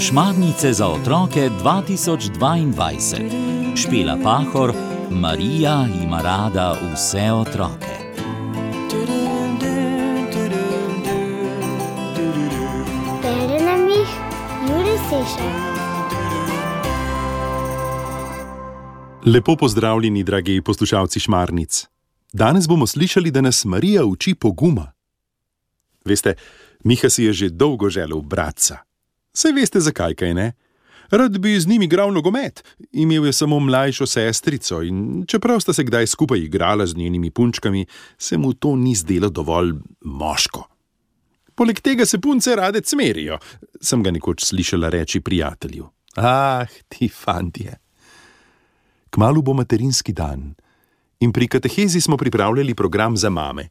Šmarnice za otroke 2022. Špela Pahor, Marija ima rada vse otroke. Bere nam jih Juri Sešer. Lepo pozdravljeni, dragi poslušalci Šmarnic. Danes bomo slišali, da nas Marija uči poguma. Veste, Miha si je že dolgo želel bratca. Saj veste, zakaj kaj ne? Rad bi z njim igral nogomet, imel je samo mlajšo sestrico in čeprav sta se kdaj skupaj igrala z njenimi punčkami, se mu to ni zdelo dovolj moško. Poleg tega se punce rade cmerijo, sem ga nekoč slišala reči prijatelju. Ah, ti fantje. Kmalu bo materinski dan in pri katehezi smo pripravljali program za mame.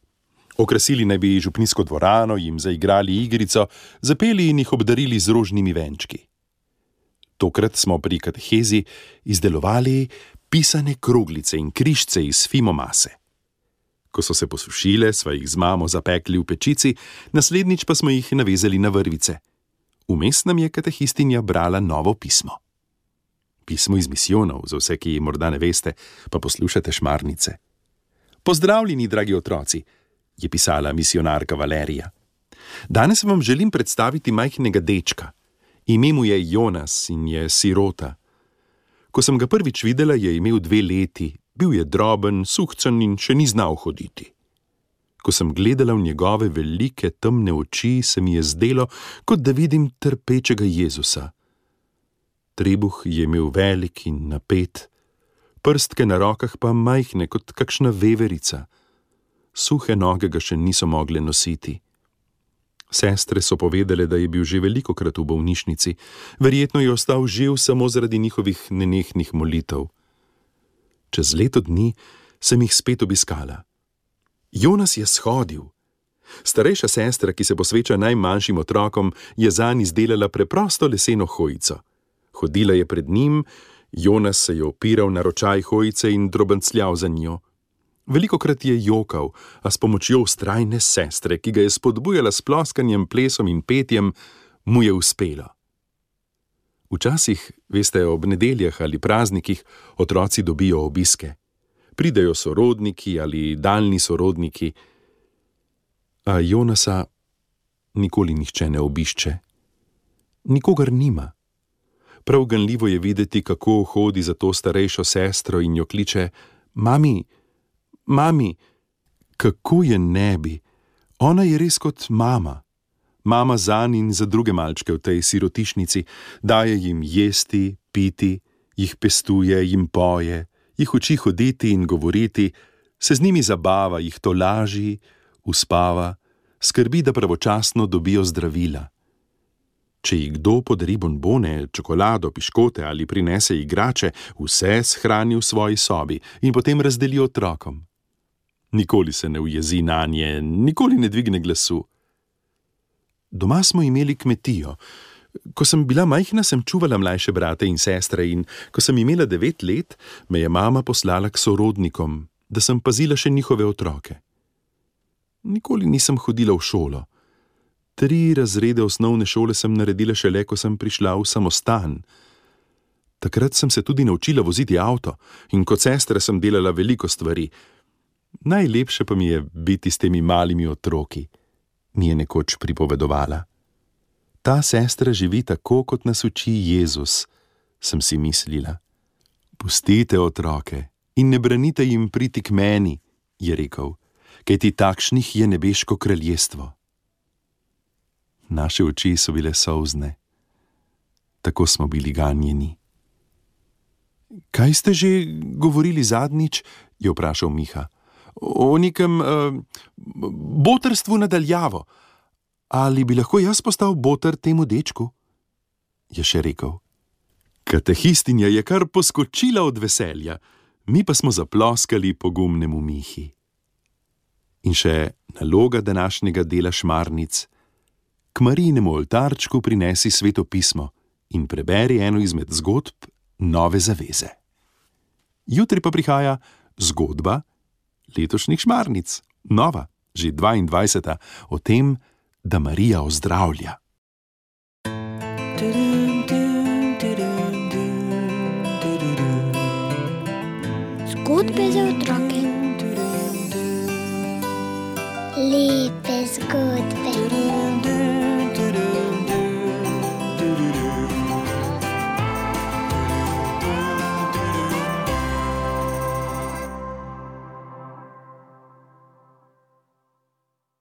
Okrasili naj bi župnijsko dvorano, jim zaigrali igrico, zapeli in jih obdarili z rožnimi venčki. Tokrat smo pri katehezi izdelovali pisane kroglice in križce iz fimomase. Ko so se posušile, sva jih z mamo zapekli v pečici, naslednjič pa smo jih navezali na vrvice. Vmes nam je katehistinja brala novo pismo. Pismo iz misijonov, za vse, ki morda ne veste, pa poslušate šmarnice. Pozdravljeni, dragi otroci, je pisala misionarka Valerija. Danes vam želim predstaviti majhnega dečka. Ime mu je Jonas in je sirota. Ko sem ga prvič videla, je imel dve leti, bil je droben, suhcen in še ni znal hoditi. Ko sem gledala v njegove velike temne oči, se mi je zdelo, kot da vidim trpečega Jezusa. Trebuh je imel velik in napet, prstke na rokah pa majhne kot kakšna veverica. Suhe noge ga še niso mogle nositi. Sestre so povedale, da je bil že veliko krat v bolnišnici, verjetno je ostal živ samo zaradi njihovih nenehnih molitev. Čez leto dni sem jih spet obiskala. Jonas je shodil. Starejša sestra, ki se posveča najmanjšim otrokom, je za njih izdelala preprosto leseno hojico. Hodila je pred njim, Jonas se je opiral na ročaj hojice in drobencljal za njo. Veliko krat je jokal, a s pomočjo ustrajne sestre, ki ga je spodbujala s ploskanjem, plesom in petjem, mu je uspelo. Včasih, veste, ob nedeljah ali praznikih otroci dobijo obiske. Pridejo sorodniki ali daljni sorodniki, a Jonasa nikoli nihče ne obišče. Nikogar nima. Prav ganljivo je videti, kako hodi za to starejšo sestro in jo kliče: Mami, mami, kako je ne bi, ona je res kot mama. Mama za njim in za druge malčke v tej sirotišnici, daje jim jesti, piti, jih pestuje, jim poje, jih uči hoditi in govoriti, se z njimi zabava, jih to laži, uspava, skrbi, da pravočasno dobijo zdravila. Če ji kdo podari bonbone, čokolado, piškote ali prinese igrače, vse shrani v svoji sobi in potem razdeli otrokom. Nikoli se ne ujezi na nje, nikoli ne dvigne glasu. Doma smo imeli kmetijo. Ko sem bila majhna, sem čuvala mlajše brate in sestre, in ko sem imela devet let, me je mama poslala k sorodnikom, da sem pazila še njihove otroke. Nikoli nisem hodila v šolo. Tri razrede osnovne šole sem naredila šele, ko sem prišla v samostan. Takrat sem se tudi naučila voziti avto in kot sestra sem delala veliko stvari. Najlepše pa mi je biti s temi malimi otroki, mi je nekoč pripovedovala. Ta sestra živi tako, kot nas uči Jezus, sem si mislila. Pustite otroke in ne branite jim priti k meni, je rekel, kajti takšnih je nebeško kraljestvo. Naše oči so bile solzne, tako smo bili ganjeni. Kaj ste že govorili zadnjič? je vprašal Miha. O nekem uh, botrstvu nadaljavo. Ali bi lahko jaz postal botr temu dečku? je še rekel. Katehistinja je kar poskočila od veselja, mi pa smo zaploskali pogumnemu Mihi. In še naloga današnjega dela šmarnic. K Marijinemu oltarčku prinesi sveto pismo in preberi eno izmed zgodb nove zaveze. Jutri pa prihaja zgodba letošnjih šmarnic, nova, že 22. o tem, da Marija ozdravlja. Zgodbe za otroke. Lepe zgodbe.